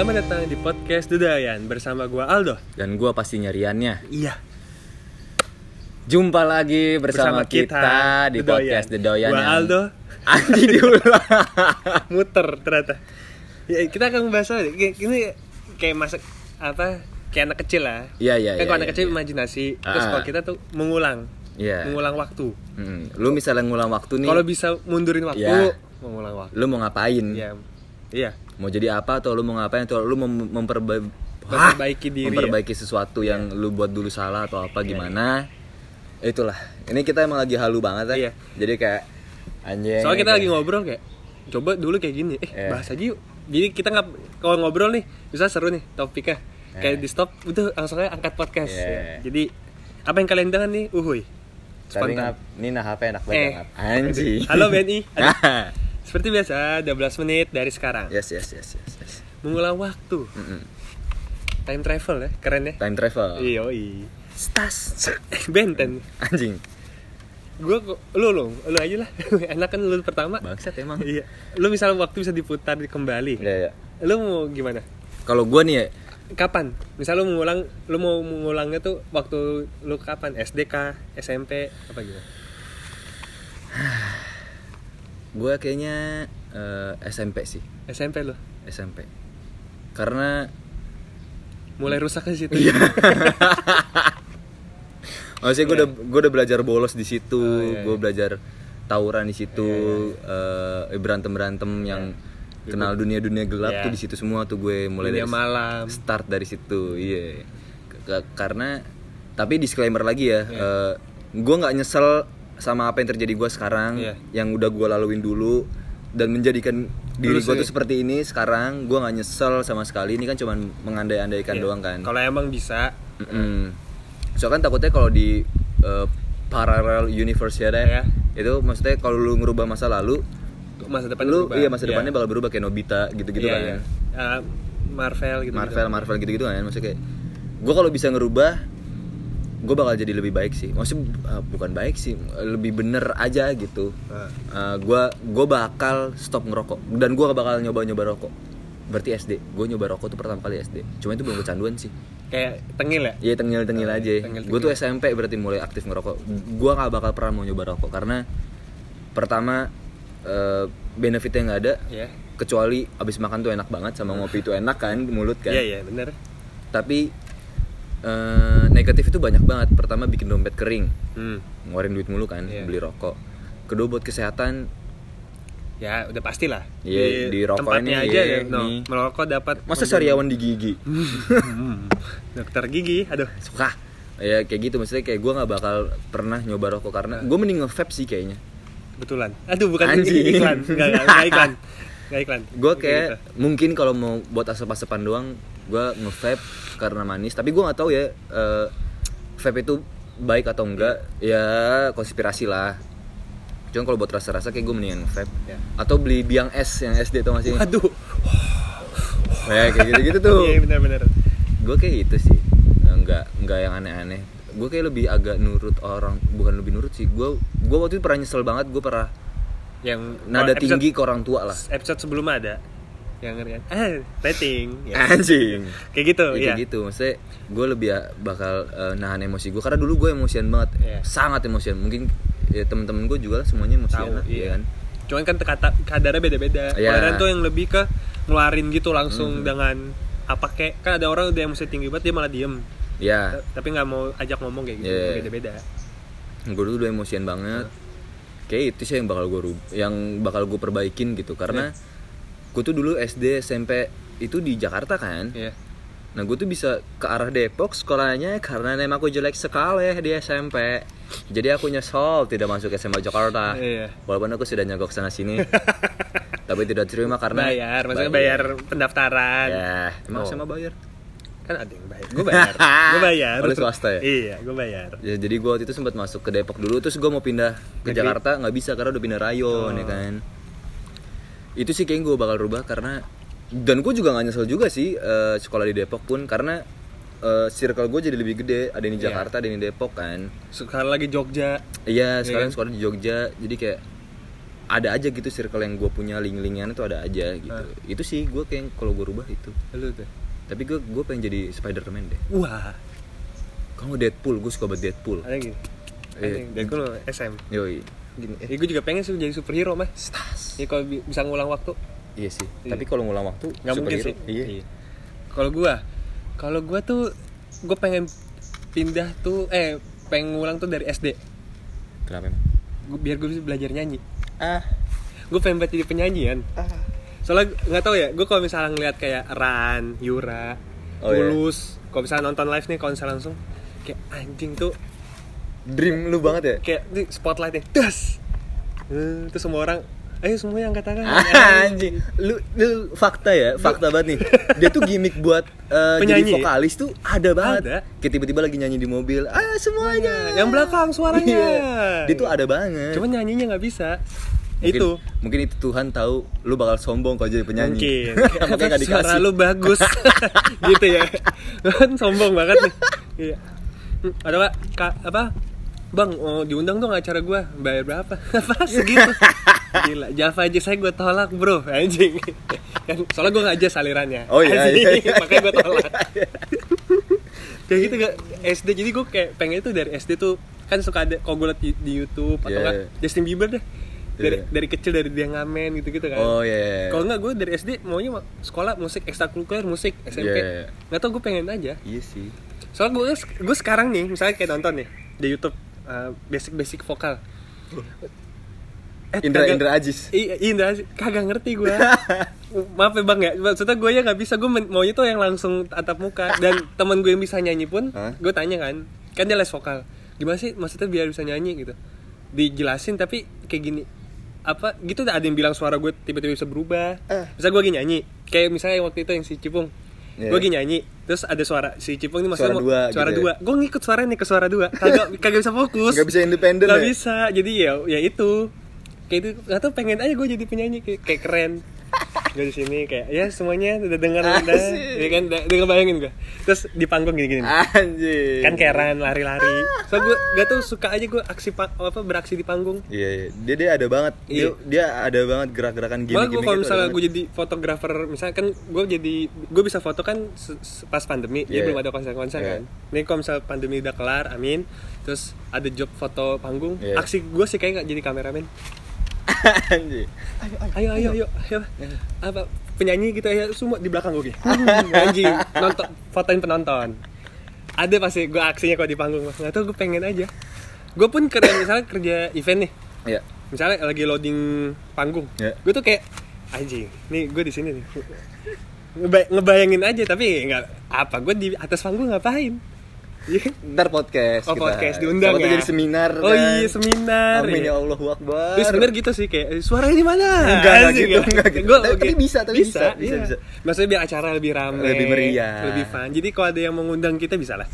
Selamat datang di podcast Dudayan bersama gua Aldo. Dan gua pasti nyariannya. Iya. Jumpa lagi bersama, kita, di podcast The Doyan Gua yang- Aldo Anjing diulang. muter ternyata. Ya, kita akan membahas? Kayak- ini kayak masak apa? Kayak anak kecil lah. Iya iya. kan iya, kalau anak iya, kecil iya. imajinasi. Terus Ah. kalau kita tuh mengulang, Iya. mengulang waktu. Mm, Lu misalnya ngulang waktu nih. Kalau bisa mundurin waktu, Iya. mengulang waktu. lu mau ngapain? Iya. Iya. Mau jadi apa atau lu mau ngapain atau lu mau memperbaiki Memperbaiki diri. ya? memperbaiki sesuatu yang lu buat dulu salah atau apa gimana? Itulah. Ini kita emang lagi halu banget ya. Iya. Jadi kayak anjing. Soalnya kita kayak- lagi ngobrol kayak coba dulu kayak gini. Eh, Iya. bahas aja yuk. Jadi kita nggak kalau ngobrol nih, bisa seru nih topiknya. Kayak Iya. di stop udah langsung aja angkat podcast. Iya. Ya. Jadi apa yang kalian dengar nih? Uhuy. Tapi Spontan. ngap, ini nah HP enak banget Eh. Anjing. Halo BNI. Seperti biasa, 12 menit dari sekarang. yes yes yes yes. yes. Mengulang waktu. Mm-mm. Time travel ya, keren ya. Time travel. Iya, Stas. Benten. Anjing. Gue lu lu, lu aja lah. Enak kan lu pertama. Bangsat emang. Iya. Lu misalnya waktu bisa diputar kembali. Iya, iya. Lu mau gimana? Kalau gua nih ya, kapan? Misal lu mengulang, lu mau mengulangnya tuh waktu lu kapan? SD kah? SMP? Apa gitu? Gua kayaknya eh, SMP sih, SMP lu? SMP. Karena Mulai rusak ke situ. Iya. maksudnya gua udah gua udah belajar bolos di situ, Oh, iya, iya. belajar tawuran di situ, berantem berantem yang kenal dunia dunia gelap Iya. tuh di situ semua tuh gue mulai Dunia dari malam. start dari situ, iya. K- Karena tapi disclaimer lagi ya, eh, gua nggak nyesel sama apa yang terjadi gua sekarang, Iya. yang udah gua laluin dulu dan menjadikan diri sih. tuh seperti ini sekarang gua nggak nyesel sama sekali ini kan cuman mengandai-andaikan Iya. doang kan Kalau emang bisa, Mm-mm. Soalnya kan takutnya kalau di uh, parallel universe ya deh, Iya. itu maksudnya kalau lu ngerubah masa lalu, masa depan lu berubah. iya masa Iya. depannya bakal berubah kayak Nobita gitu-gitu Iya, kan. iya. Ah, Marvel gitu. Marvel, Marvel gitu-gitu kan. Maksudnya kayak gue kalau bisa ngerubah, gue bakal jadi lebih baik sih. Maksudnya uh, bukan baik sih, lebih bener aja gitu. Ah. gue gue bakal stop ngerokok dan gue bakal nyoba-nyoba rokok. Berarti SD, gue nyoba rokok tuh pertama kali SD. Cuma itu belum kecanduan sih. Kayak tengil ya? Iya tengil-tengil Oh, aja. tengil-tengil. Gue tuh SMP berarti mulai aktif ngerokok. Gue gak bakal pernah mau nyoba rokok karena pertama eh, benefitnya nggak ada. Iya. Kecuali abis makan tuh enak banget sama ngopi itu enak kan mulut kan. Iya, iya, bener. Tapi eh, negatif itu banyak banget. Pertama bikin dompet kering, Hmm. ngeluarin duit mulu kan, Iya. beli rokok. Kedua buat kesehatan, Ya, udah pasti lah. Iya, di rokok tempatnya ini, aja iya, ya, no. nih. Merokok dapat masa sariawan di gigi? Hmm. Dokter gigi, aduh. Suka. Ya kayak gitu maksudnya kayak gue nggak bakal pernah nyoba rokok karena gue mending nge-vape sih kayaknya. Betulan. Aduh, bukan Anjing. iklan. Enggak iklan. Enggak iklan. gue kayak gitu. mungkin kalau mau buat asap-asapan doang gue nge-vape karena manis tapi gue nggak tahu ya eh, vape itu baik atau enggak. Ya konspirasi lah. Cuma kalau buat rasa-rasa kayak gue mendingan vape. Ya. atau beli biang es yang SD tuh masih Aduh. ya kayak gitu-gitu tuh. Iya, benar-benar. gue kayak gitu sih. Enggak enggak yang aneh-aneh. Gue kayak lebih agak nurut orang bukan lebih nurut sih. Gue gue waktu itu pernah nyesel banget. Gue pernah Yang nada episode- tinggi ke orang tua lah. Episode sebelumnya ada yang ngerian. Ah, rating. Ya. anjing Kayak gitu, Ya, iya. kayak gitu maksudnya gue lebih ya bakal eh, nahan emosi gue karena dulu gue emosian banget Iya. sangat emosian mungkin ya temen-temen gue juga lah semuanya emosian Tahu, lah, ya iya. kan Cuman kan kata kadarnya beda-beda. Iya. Kalau tuh yang lebih ke ngeluarin gitu langsung dengan apa kayak kan ada orang udah emosi tinggi banget dia malah diem ya tapi nggak mau ajak ngomong kayak gitu Iya. beda-beda gue dulu udah emosian banget kayak itu sih yang bakal gue yang bakal gue perbaikin gitu karena gue tuh dulu SD SMP itu di Jakarta kan Iya. Nah gue tuh bisa ke arah Depok sekolahnya karena nem aku jelek sekali di SMP Jadi aku nyesel tidak masuk SMA Jakarta Iya. Walaupun aku sudah nyogok sana sini Tapi tidak terima karena bayar maksudnya bayar pendaftaran Ya, emang Oh. SMA bayar kan ada yang bayar gue bayar gue bayar lu swasta ya? iya gue bayar ya, Jadi gue waktu itu sempat masuk ke Depok dulu Terus gue mau pindah ke Negeri? Jakarta nggak bisa karena udah pindah rayon ya Oh. kan Itu sih kayaknya gue bakal rubah karena Dan gue juga gak nyesel juga sih eh, sekolah di Depok pun Karena eh, circle gue jadi lebih gede. Ada yang di Iya. Jakarta, ada yang di Depok kan. Sekarang lagi Jogja. Iya, sekarang kan? sekolah di Jogja, jadi kayak ada aja gitu circle yang gue punya link-linkan itu ada aja gitu. Ah. itu sih gue kayak kalau gue rubah itu. Lu tuh? Tapi gue gue pengen jadi Spider-Man deh. Wah. Kamu Deadpool gue suka banget Deadpool. Ada gini Iya. gue SM yoi gini eh. Ya, gue juga pengen sih jadi superhero mah. Stas. Ya kalau bi- bisa ngulang waktu. Iya sih Iya. tapi kalau ngulang waktu nggak mungkin sih. Superhero, iya. Kalau gua kalau gua tuh gue pengen pindah tuh eh pengen ngulang tuh dari SD kenapa emang? Gua- biar gue bisa belajar nyanyi. Ah. Gue pengen banget jadi penyanyi kan. Soalnya nggak tahu ya gue kalau misalnya ngeliat kayak Ran Yura Oh, iya. Tulus kalau misalnya nonton live nih konser langsung kayak anjing tuh dream lu banget ya? Kayak di spotlightnya das Eh, terus semua orang ayo semua yang angkat tangan. Anjing. Lu, lu fakta ya fakta banget nih. Dia tuh gimmick buat eh, jadi Penyanyi. vokalis tuh ada banget. Ada. kayak tiba-tiba lagi nyanyi di mobil. Ah semuanya. Yang belakang suaranya. Iya. dia tuh ada banget. Cuman nyanyinya nggak bisa. Mungkin- itu. mungkin itu Tuhan tahu lu bakal sombong kalau jadi penyanyi. Mungkin. Makanya gak suara dikasih. lu bagus. Gitu ya. Kan sombong banget nih. Iya. Hmm, ada pak Kak, apa bang oh, diundang dong acara gua. Bayar berapa? Apa segitu gila Java aja saya gua tolak bro. Anjing. Kan soalnya gua nggak aja salirannya. Oh, iya, Anjing, iya, iya. makanya gua tolak. Kayak gitu gak SD jadi gua kayak pengen itu dari SD tuh kan suka ada kalau gua liat di, di YouTube atau Iya. enggak Justin Bieber deh. Dari Iya. dari kecil dari dia ngamen gitu gitu kan. Oh iya kalau nggak gue dari SD maunya ma- sekolah musik ekstrakurikuler musik SMP. Iya. Nggak tau gue pengen aja. iya sih. Soalnya gue gue sekarang nih misalnya kayak nonton nih di YouTube basic basic vokal. Eh, Indra kagak- Indra Ajis Iya, Indra Aziz. kagak ngerti gue. Maaf ya bang ya, maksudnya gue ya nggak bisa. Gue maunya tuh yang langsung tatap muka. Dan teman gue yang bisa nyanyi pun, Hah? gue tanya kan, kan dia les vokal. Gimana sih maksudnya biar bisa nyanyi gitu? Dijelasin tapi kayak gini apa gitu ada yang bilang suara gue tiba-tiba bisa berubah. Eh. Misal gue lagi nyanyi, kayak misalnya waktu itu yang si Cipung, Iya. gue lagi nyanyi, terus ada suara si Cipung ini maksudnya Suara dua suara gitu dua. Gue ngikut suaranya nih ke suara dua, kagak kagak bisa fokus. Nggak bisa independen Nggak ya? bisa jadi ya ya itu kayak itu tahu pengen aja gue jadi penyanyi kayak, kayak keren gue di sini kayak ya semuanya udah dengar udah Asik. ya kan udah, udah ngebayangin gue terus di panggung gini gini anjing kan keren lari-lari so gue gak tau suka aja gue aksi pa- apa beraksi di panggung Iya, iya. dia dia ada banget. Dia, Iya. dia ada banget gerak-gerakan gini Malah gue kalau misalnya gue jadi fotografer, misalnya kan gue jadi gue bisa foto kan pas pandemi, jadi belum ada konser-konser Iya. kan. Nih kalau misalnya pandemi udah kelar, amin. Terus ada job foto panggung, Iya. aksi gue sih kayak nggak jadi kameramen. Anjing. Ayo ayo ayo, ayo. apa penyanyi gitu ya semua di belakang gue gitu. Anjing, nonton fotoin penonton. Ada pasti gue aksinya kalau di panggung, nggak tahu gue pengen aja. Gue pun kerja misalnya kerja event nih, Iya. misalnya lagi loading panggung Ya. gue tuh kayak anjing nih gue di sini nih Ngeba- ngebayangin aja tapi nggak apa gue di atas panggung ngapain Iya. Ntar podcast oh kita. podcast diundang tuh ya jadi seminar oh kan. iya seminar Amin iya. ya Allah Akbar. Terus sebenarnya gitu sih kayak eh, suaranya di mana? Enggak, enggak gitu, enggak gitu. Gua- Tapi- oke. tapi bisa, tapi bisa, bisa, iya. bisa. Maksudnya biar acara lebih ramai, Lebih meriah. lebih fun. Jadi kalau ada yang mengundang kita bisa lah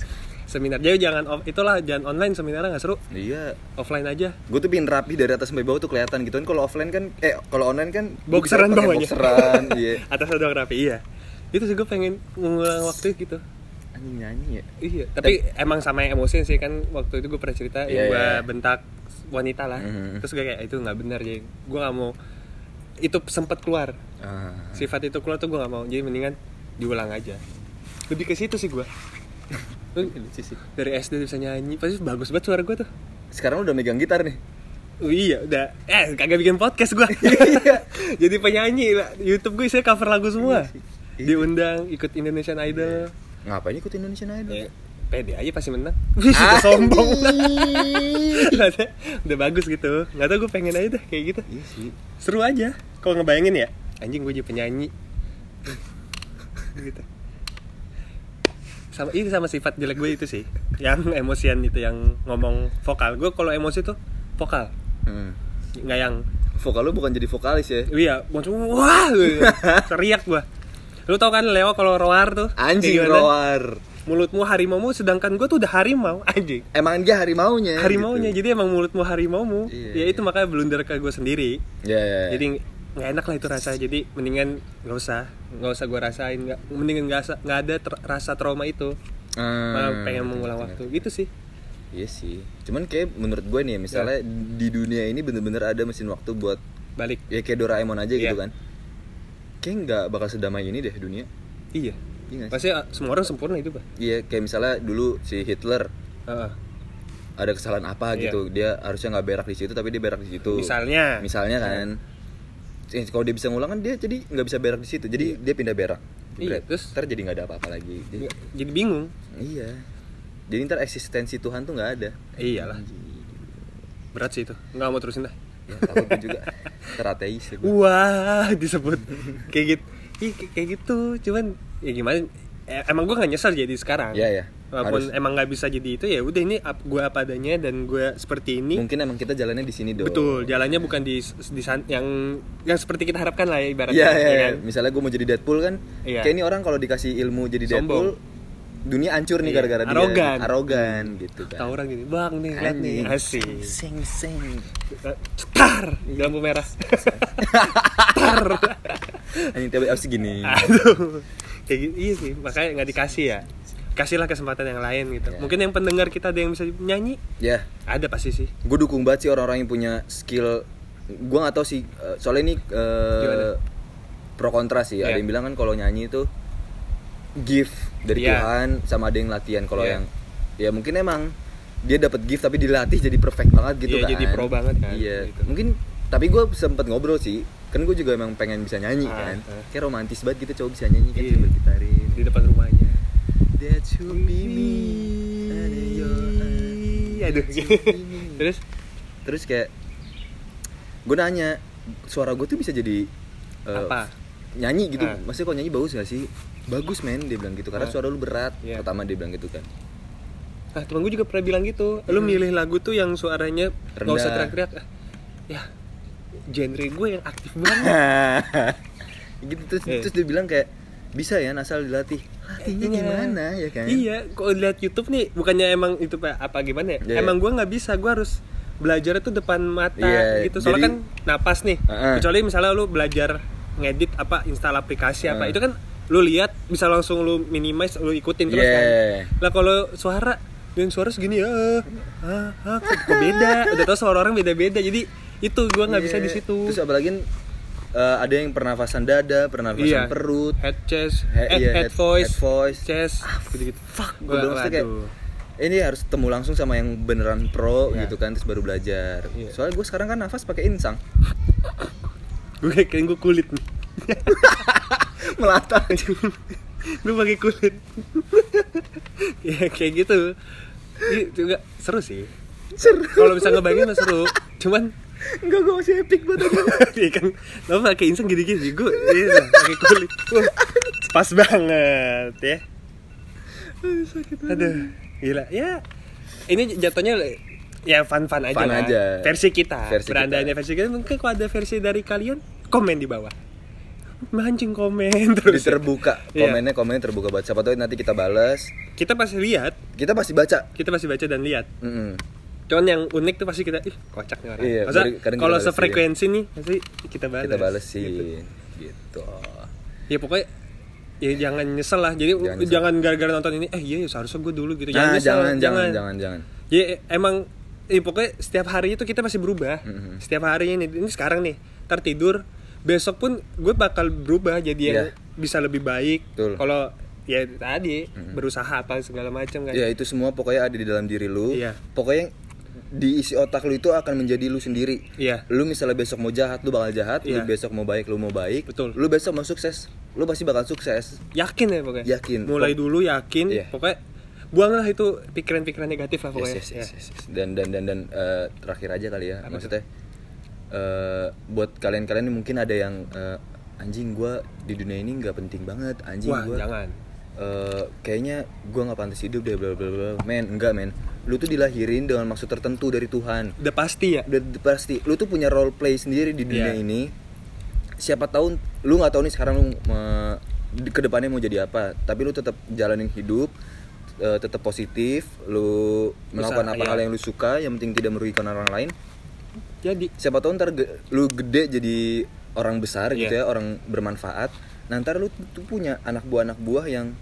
seminar. Jadi jangan off- itulah jangan online seminarnya nggak seru, Iya. offline aja. Gue tuh pingin rapi dari atas sampai bawah tuh kelihatan gitu kan. Kalau offline kan, eh kalau online kan bisa Boxeran bawahnya. Boxeran, iya. Atas doang rapi, iya. Itu sih gue pengen mengulang waktu gitu. Anjing nyanyi ya. Iya, tapi emang sama yang emosi sih kan waktu itu gue pernah cerita Iya, yang gue iya. bentak wanita lah. Mhm. Terus gue kayak itu nggak benar jadi gue nggak mau itu sempat keluar Ah. sifat itu keluar tuh gue nggak mau jadi mendingan diulang aja lebih ke situ sih gue dari SD bisa nyanyi pasti bagus banget suara gue tuh Sekarang udah megang gitar nih. oh, iya udah eh kagak bikin podcast gue Iya. jadi penyanyi lah YouTube gue saya cover lagu semua Iya. Iya. diundang ikut Indonesian Idol Ngapain ikut Indonesian Idol? ya, pede aja pasti menang. Sudah sombong. Ada. udah bagus gitu. Nggak tau gue pengen aja deh kayak gitu. Iya sih. seru aja. Kalau ngebayangin ya? Anjing gue jadi penyanyi. Gitu. Sama ini sama sifat jelek gue itu sih. Yang emosian itu yang ngomong vokal. Gue kalau emosi tuh vokal. Hmm. nggak yang Vokal lu bukan jadi vokalis ya? iya langsung wah! Gitu. teriak gue lu tau kan Leo kalau roar tuh Anjing roar. mulutmu harimaumu sedangkan gue tuh udah harimau anjing Emang dia harimaunya. harimaunya gitu. jadi emang mulutmu harimaumu Iya, ya iya. itu makanya blunder ke gue sendiri Iya, iya. iya. jadi nggak enak lah itu rasa jadi mendingan nggak usah nggak usah gue rasain nggak mendingan nggak nggak ada ter- rasa trauma itu Hmm. malah pengen mengulang waktu gitu sih Iya sih. Cuman kayak menurut gue nih, misalnya Ya. di dunia ini bener-bener ada mesin waktu buat balik ya kayak Doraemon aja gitu Iya. kan kayak nggak bakal sedamai ini deh dunia. Iya. Iya pasti ah, semua orang sempurna itu pak. Iya kayak misalnya dulu si Hitler Heeh. ada kesalahan apa Iya. gitu. Dia harusnya nggak berak di situ tapi dia berak di situ. Misalnya. Misalnya kan. Eh, kalau dia bisa ngulang kan dia jadi nggak bisa berak di situ. Jadi dia pindah berak. Iya, terus? ntar jadi nggak ada apa-apa lagi. Jadi, jadi bingung. Iya. Jadi ntar eksistensi Tuhan tuh nggak ada. Iyalah. Berat sih itu. Nggak mau terusin dah ya takut gue juga terateis ya gue. wah disebut kayak gitu Ih, kayak- gitu cuman ya gimana Eh, emang gue gak nyesal jadi sekarang Iya, iya. walaupun Harus. emang nggak bisa jadi itu ya udah ini gue apa adanya dan gue seperti ini mungkin emang kita jalannya di sini dong betul jalannya bukan di, di yang yang seperti kita harapkan lah ya ibaratnya Iya, iya, ya iya. kan? Misalnya gue mau jadi Deadpool kan, Iya. kayak ini orang kalau dikasih ilmu jadi Sombong. Dunia hancur nih Iya, gara-gara dia. arogan. Arogan gitu kan. tahu orang gini bang nih lihat nih asik Sing sing. cetar lampu merah Anjing tapi harus gini. aduh kayak gitu iya sih makanya nggak dikasih ya kasihlah kesempatan yang lain gitu Iya. mungkin yang pendengar kita ada yang bisa nyanyi Ya, ada pasti sih gue dukung banget sih orang-orang yang punya skill. Gue nggak tahu sih, eh, soalnya ini eh, Gimana? pro kontra sih. Ada Iya. yang bilang kan kalau nyanyi itu gift dari Iya. Tuhan, sama ada yang latihan. Kalau Iya. yang ya mungkin emang dia dapat gift tapi dilatih jadi perfect banget gitu Iya, kan. jadi pro banget kan, Iya. gitu. Mungkin tapi gue sempet ngobrol sih. Kan gue juga emang pengen bisa nyanyi Ah, kan. ah. Kayak romantis banget gitu cowok bisa nyanyi kan Iya. sambil gitarin. di depan rumahnya That should be me. aduh terus Terus kayak gue nanya suara gue tuh bisa jadi eh, Apa? nyanyi gitu. Ah. Maksudnya kok nyanyi bagus gak sih? Bagus men dia bilang gitu karena Ah. suara lu berat. Iya. Pertama dia bilang gitu kan. nah temen gue juga pernah bilang gitu lu milih lagu tuh yang suaranya nggak usah Rendah. teriak-teriak Ah, ya genre gue yang aktif banget gitu terus Eh. terus dia bilang kayak bisa ya asal dilatih. Latihnya Iya. gimana ya kan? Iya, kok lihat YouTube nih bukannya emang itu Pak, apa gimana ya? Iya. Emang gua nggak bisa, gua harus belajar itu depan mata Iya, gitu. Soalnya jadi- kan napas nih. Heeh. Kecuali misalnya lu belajar ngedit apa install aplikasi apa, Heeh. itu kan lu lihat bisa langsung lu minimize, lu ikutin terus Iya. kan. Lah kalau suara yang suara segini ya ah, ah, kok, kok beda udah tau suara orang beda-beda jadi itu gua nggak bisa Iya. di situ Terus apalagi eh, ada yang pernafasan dada, pernafasan Iya. perut. head chest He- head, iya, head, head- voice head voice. chest gitu-gitu Fuck, gue Gua- bilang kayak ini harus ketemu langsung sama yang beneran pro Iya. gitu kan terus baru belajar. Iya. Soalnya gue sekarang kan nafas pakai insang. gue kayak gue kulit nih Melata. gue pakai kulit ya kayak gitu Ini juga seru sih Seru. kalau bisa ngebayangin mah seru cuman Enggak gue masih epic banget. iya kan lo pakai insang gini-gini gue iya, pakai kulit Wah, pas banget ya aduh gila ya ini jatuhnya ya fun-fun aja Fun lah. aja. versi kita Versi berandanya kita. versi kita mungkin kalau ada versi dari kalian komen di bawah mancing komen terus terbuka Iya. komennya komennya terbuka banget. Siapa tahu nanti kita balas. kita pasti lihat Kita pasti baca. kita pasti baca dan lihat Mm-mm. cuman yang unik tuh pasti kita ih kocak nih orang Iya, kalau sefrekuensi nih pasti kita balas Kita balesin gitu. gitu. ya pokoknya ya jangan nyesel lah jadi Jangan jangan, gara-gara nonton ini eh iya ya seharusnya gue dulu gitu Nah, nyesel, jangan jangan jangan jangan. ya emang eh, pokoknya setiap hari itu kita masih berubah Mhm. setiap hari ini ini sekarang nih ntar tidur besok pun gue bakal berubah jadi yang Iya. bisa lebih baik kalau ya tadi berusaha apa segala macam kan Ya itu semua pokoknya ada di dalam diri lu. Iya. Pokoknya di isi otak lu itu akan menjadi lu sendiri. Iya. Lu misalnya besok mau jahat, lu bakal jahat. Lu Iya. besok mau baik, lu mau baik. Betul. Lu besok mau sukses, lu pasti bakal sukses. yakin ya pokoknya Yakin. mulai Pok- dulu yakin Iya. pokoknya buanglah itu pikiran-pikiran negatif lah pokoknya Yes, yes, Ya. yes, yes. Dan dan dan dan eh, terakhir aja kali ya, Apa maksudnya eh, buat kalian-kalian mungkin ada yang eh, anjing gua di dunia ini nggak penting banget, anjing gua jangan eh, kayaknya gua nggak pantas hidup deh, bla bla bla. Men, enggak men. Lu tuh dilahirin dengan maksud tertentu dari Tuhan. udah pasti ya Udah udah pasti, lu tuh punya role play sendiri di dunia Iya. ini. Siapa tahu lu nggak tahu nih sekarang lu di ke depannya mau jadi apa, tapi lu tetap jalanin hidup eh, tetap positif, lu melakukan Usaha, apa iya. hal yang lu suka yang penting tidak merugikan orang lain. Jadi Siapa tahu ntar ge- lu gede jadi orang besar gitu Iya. ya, orang bermanfaat. Nah, ntar lu tuh punya anak buah anak buah yang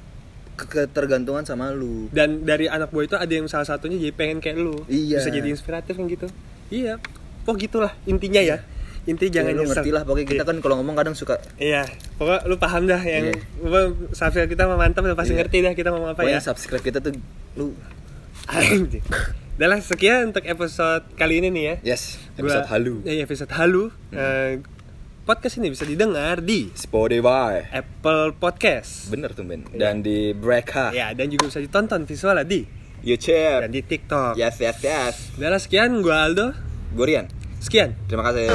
ke- ketergantungan sama lu. dan dari anak buah itu ada yang salah satunya jadi pengen kayak lu Iya. bisa jadi inspiratif kan gitu iya oh gitulah intinya ya inti jangan jangan lu ngerti lah pokoknya kita kan kalau ngomong kadang suka iya pokok lu paham dah yang Iya. subscribe kita mah mantap pasti Iya. ngerti dah kita mau apa pokoknya ya subscribe kita tuh lu Anjing. Udah lah sekian untuk episode kali ini nih ya. Yes episode Gua- halu. Iya episode halu. Eh, Podcast ini bisa didengar di Spotify. Apple Podcast. Bener tuh Ben. Dan di Breaka Ya dan juga bisa ditonton visualnya di YouTube. Dan di TikTok. Yes yes yes. Udah lah sekian. Gua Aldo. Gorian Sekian. Terima kasih